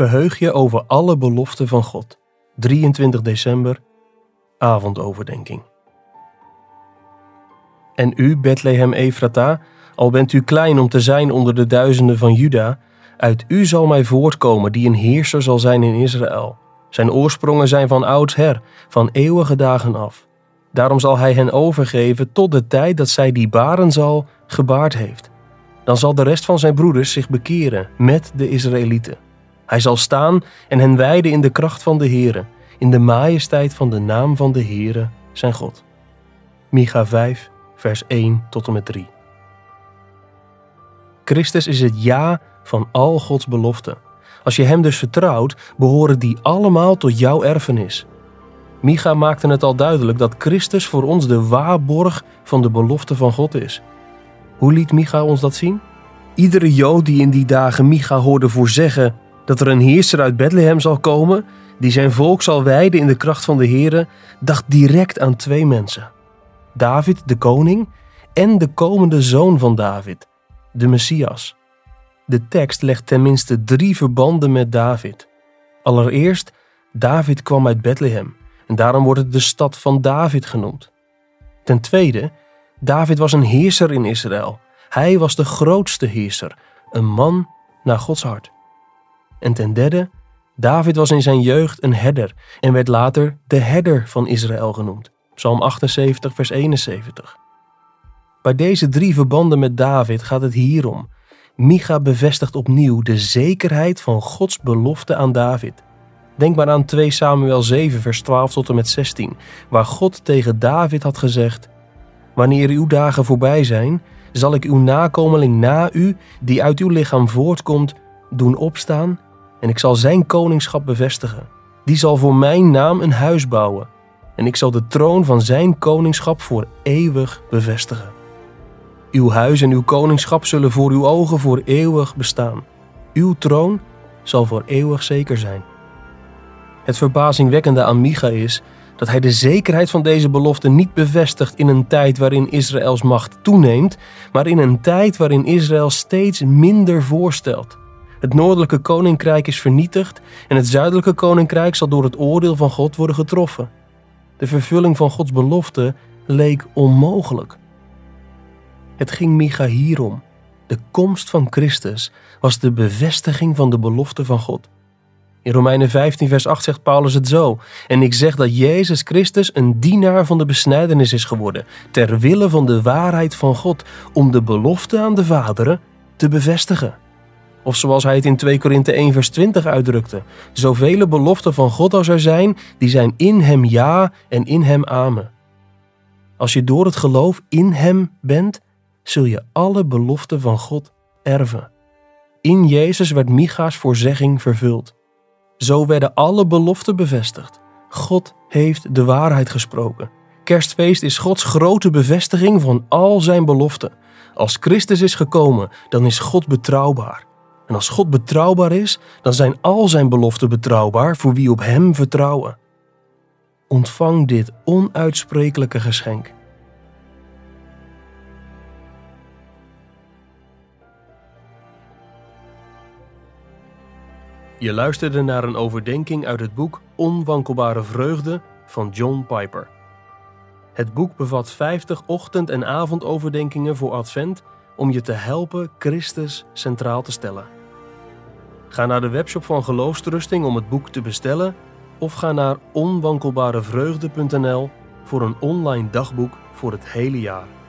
Verheug je over alle beloften van God. 23 december, avondoverdenking. En u, Bethlehem Efrata, al bent u klein om te zijn onder de duizenden van Juda, uit u zal mij voortkomen die een heerser zal zijn in Israël. Zijn oorsprongen zijn van oudsher, van eeuwige dagen af. Daarom zal hij hen overgeven tot de tijd dat zij die baren zal, gebaard heeft. Dan zal de rest van zijn broeders zich bekeren met de Israëlieten. Hij zal staan en hen wijden in de kracht van de Heere, in de majesteit van de naam van de Heere, zijn God. Micha 5, vers 1 tot en met 3. Christus is het ja van al Gods beloften. Als je Hem dus vertrouwt, behoren die allemaal tot jouw erfenis. Micha maakte het al duidelijk dat Christus voor ons de waarborg van de belofte van God is. Hoe liet Micha ons dat zien? Iedere Jood die in die dagen Micha hoorde voorzeggen dat er een heerser uit Bethlehem zal komen, die zijn volk zal wijden in de kracht van de Here, dacht direct aan twee mensen. David, de koning, en de komende zoon van David, de Messias. De tekst legt tenminste drie verbanden met David. Allereerst, David kwam uit Bethlehem en daarom wordt het de stad van David genoemd. Ten tweede, David was een heerser in Israël. Hij was de grootste heerser, een man naar Gods hart. En ten derde, David was in zijn jeugd een herder en werd later de herder van Israël genoemd. Psalm 78, vers 71. Bij deze drie verbanden met David gaat het hierom. Micha bevestigt opnieuw de zekerheid van Gods belofte aan David. Denk maar aan 2 Samuel 7, vers 12 tot en met 16, waar God tegen David had gezegd: Wanneer uw dagen voorbij zijn, zal ik uw nakomeling na u, die uit uw lichaam voortkomt, doen opstaan en ik zal zijn koningschap bevestigen. Die zal voor mijn naam een huis bouwen en ik zal de troon van zijn koningschap voor eeuwig bevestigen. Uw huis en uw koningschap zullen voor uw ogen voor eeuwig bestaan. Uw troon zal voor eeuwig zeker zijn. Het verbazingwekkende aan Micha is dat hij de zekerheid van deze belofte niet bevestigt in een tijd waarin Israëls macht toeneemt, maar in een tijd waarin Israël steeds minder voorstelt. Het noordelijke koninkrijk is vernietigd en het zuidelijke koninkrijk zal door het oordeel van God worden getroffen. De vervulling van Gods belofte leek onmogelijk. Het ging Micha hierom. De komst van Christus was de bevestiging van de belofte van God. In Romeinen 15, vers 8 zegt Paulus het zo: En ik zeg dat Jezus Christus een dienaar van de besnijdenis is geworden, ter wille van de waarheid van God, om de belofte aan de vaderen te bevestigen. Of zoals hij het in 2 Korinthe 1 vers 20 uitdrukte. Zoveel beloften van God als er zijn, die zijn in hem ja en in hem amen. Als je door het geloof in hem bent, zul je alle beloften van God erven. In Jezus werd Micha's voorzegging vervuld. Zo werden alle beloften bevestigd. God heeft de waarheid gesproken. Kerstfeest is Gods grote bevestiging van al zijn beloften. Als Christus is gekomen, dan is God betrouwbaar. En als God betrouwbaar is, dan zijn al zijn beloften betrouwbaar voor wie op Hem vertrouwen. Ontvang dit onuitsprekelijke geschenk. Je luisterde naar een overdenking uit het boek Onwankelbare Vreugde van John Piper. Het boek bevat 50 ochtend- en avondoverdenkingen voor Advent om je te helpen Christus centraal te stellen. Ga naar de webshop van Geloofstrusting om het boek te bestellen of ga naar onwankelbarevreugde.nl voor een online dagboek voor het hele jaar.